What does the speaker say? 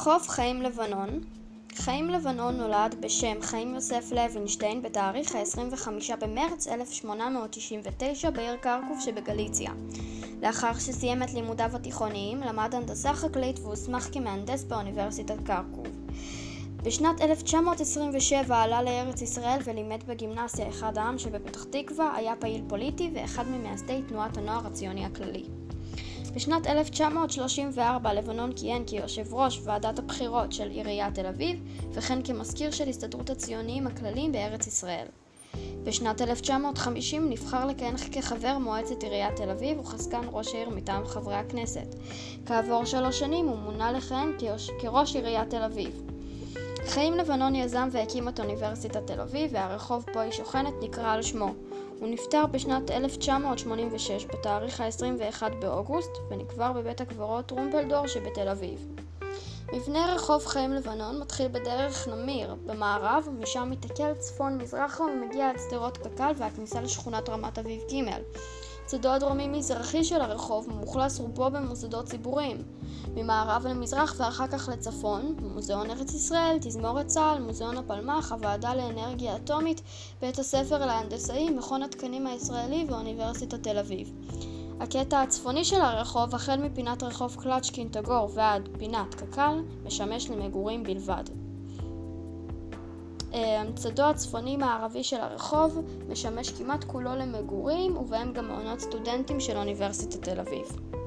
רחוב חיים לבנון חיים לבנון נולד בשם חיים יוסף לוינשטיין בתאריך ה-25 במרץ 1899 בעיר קרקוב שבגליציה. לאחר שסיים את לימודיו התיכוניים, למד הנדסה חקלאית והוסמך כמהנדס באוניברסיטת קרקוב. בשנת 1927 עלה לארץ ישראל ולימד בגימנסיה אחד העם שבפתח תקווה, היה פעיל פוליטי ואחד ממייסדי תנועת הנוער הציוני הכללי. בשנת 1934 לבנון כיהן כיושב ראש ועדת הבחירות של עיריית תל אביב וכן כמזכיר של הסתדרות הציוניים הכלליים בארץ ישראל. בשנת 1950 נבחר לכהן כחבר מועצת עיריית תל אביב וכסגן ראש העיר מטעם חברי הכנסת. כעבור שלוש שנים הוא מונה לכהן כראש עיריית תל אביב. חיים לבנון יזם והקים את אוניברסיטת תל אביב והרחוב בו היא שוכנת נקרא על שמו. הוא נפטר בשנת 1986 בתאריך ה-21 באוגוסט ונקבר בבית הקברות טרומפלדור שבתל אביב. מבנה רחוב חיים לבנון מתחיל בדרך נמיר במערב ומשם מתעכל צפון-מזרחה ומגיע עד שדרות קק"ל והכניסה לשכונת רמת אביב ג'. צדו הדרומי-מזרחי של הרחוב מאוכלס רובו במוסדות ציבוריים. ממערב למזרח ואחר כך לצפון, מוזיאון ארץ ישראל, תזמורת צה"ל, מוזיאון הפלמ"ח, הוועדה לאנרגיה אטומית, בית הספר להנדסאים, מכון התקנים הישראלי ואוניברסיטת תל אביב. הקטע הצפוני של הרחוב, החל מפינת רחוב קלצ'קין טגור ועד פינת קק"ל, משמש למגורים בלבד. צדו הצפוני-מערבי של הרחוב משמש כמעט כולו למגורים ובהם גם מעונות סטודנטים של אוניברסיטת תל אביב.